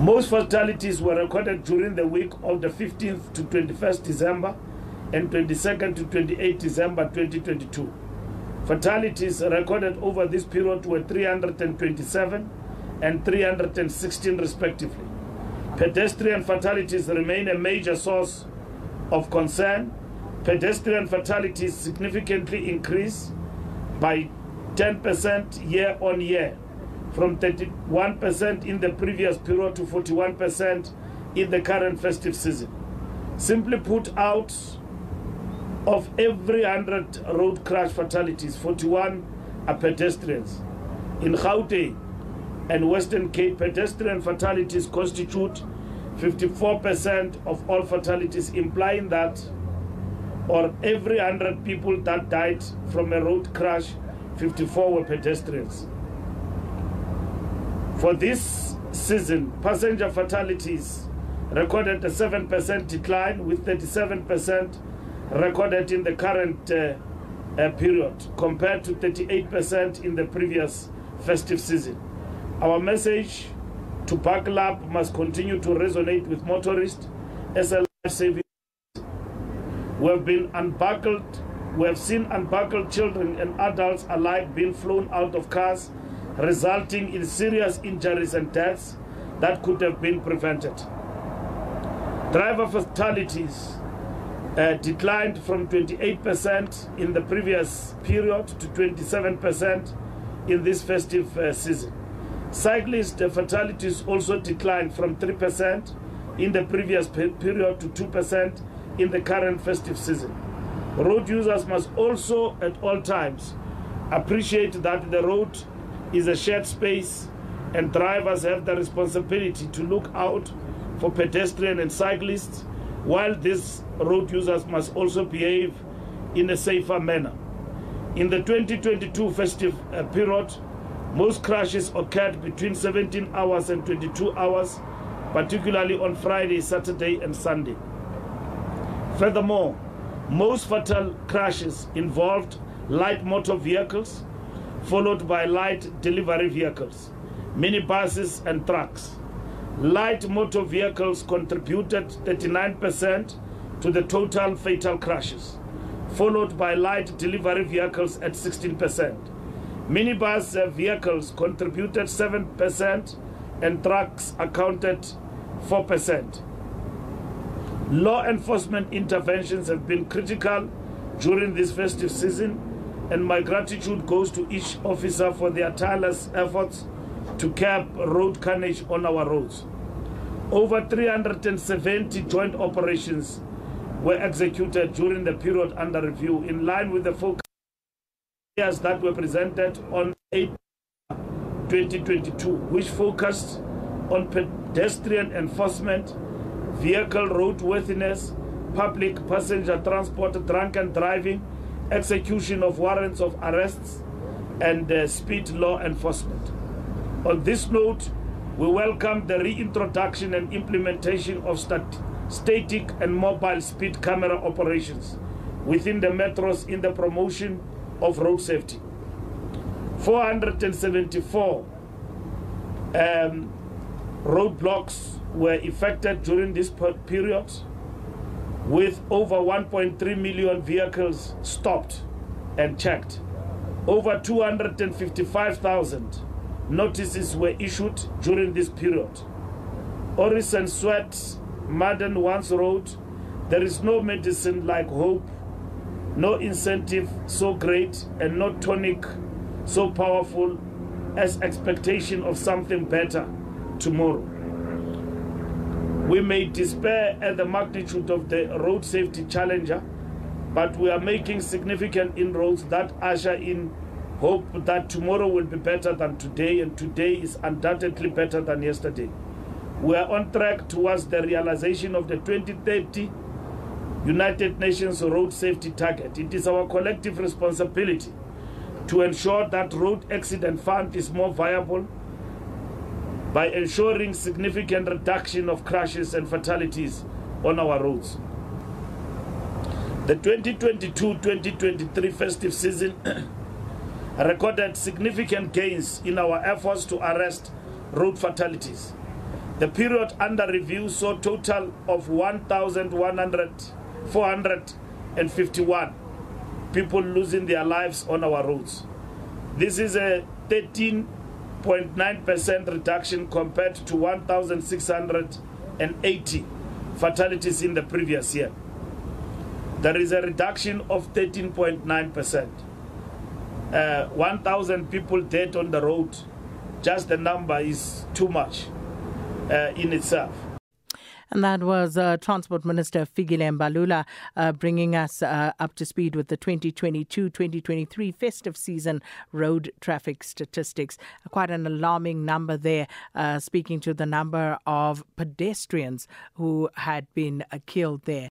Most fatalities were recorded during the week of the 15th to 21st December and 22nd to 28 December 2022. Fatalities recorded over this period were 327 and 316 respectively. Pedestrian fatalities remain a major source of concern. Pedestrian fatalities significantly increased by 10% year on year, from 31% in the previous period to 41% in the current festive season. Simply put, out of every 100 road crash fatalities, 41 are pedestrians. In Gauteng and Western Cape, pedestrian fatalities constitute 54% of all fatalities, implying that, or every 100 people that died from a road crash, 54 were pedestrians. For this season, passenger fatalities recorded a 7% decline, with 37% recorded in the current uh, uh, period, compared to 38% in the previous festive season. Our message to buckle up must continue to resonate with motorists as a life-saving. We have been unbuckled. We have seen unbuckled children and adults alike being flown out of cars, resulting in serious injuries and deaths that could have been prevented. Driver fatalities uh, declined from 28% in the previous period to 27% in this festive uh, season. Cyclist fatalities also declined from 3% in the previous period to 2% in the current festive season. Road users must also at all times appreciate that the road is a shared space and drivers have the responsibility to look out for pedestrians and cyclists, while these road users must also behave in a safer manner. In the 2022 festive uh, period, most crashes occurred between 17 hours and 22 hours, particularly on Friday, Saturday, and Sunday. Furthermore, most fatal crashes involved light motor vehicles, followed by light delivery vehicles, minibuses, and trucks. Light motor vehicles contributed 39% to the total fatal crashes, followed by light delivery vehicles at 16%. Minibus vehicles contributed 7% and trucks accounted 4%. Law enforcement interventions have been critical during this festive season, and my gratitude goes to each officer for their tireless efforts to curb road carnage on our roads. Over 370 joint operations were executed during the period under review in line with the focus that were presented on 8 2022, which focused on pedestrian enforcement, vehicle roadworthiness, public passenger transport, drunken driving, execution of warrants of arrests, and uh, speed law enforcement. On this note, we welcome the reintroduction and implementation of stat static and mobile speed camera operations within the metros in the promotion of road safety. 474 um, roadblocks were effected during this period, with over 1.3 million vehicles stopped and checked. Over 255,000 notices were issued during this period. Orison Sweat, Madden Once Road, there is no medicine like hope no incentive so great and no tonic so powerful as expectation of something better tomorrow. We may despair at the magnitude of the road safety challenger, but we are making significant inroads that usher in hope that tomorrow will be better than today, and today is undoubtedly better than yesterday. We are on track towards the realization of the 2030 United Nations Road Safety Target. It is our collective responsibility to ensure that road accident fund is more viable by ensuring significant reduction of crashes and fatalities on our roads. The 2022-2023 festive season recorded significant gains in our efforts to arrest road fatalities. The period under review saw total of 1,451 people losing their lives on our roads. This is a 13.9% reduction compared to 1,680 fatalities in the previous year. There is a reduction of 13.9%. Uh, 1,000 people dead on the road, just the number is too much uh, in itself. And that was uh, Transport Minister Fikile Mbalula uh, bringing us uh, up to speed with the 2022-2023 festive season road traffic statistics. Quite an alarming number there, uh, speaking to the number of pedestrians who had been uh, killed there.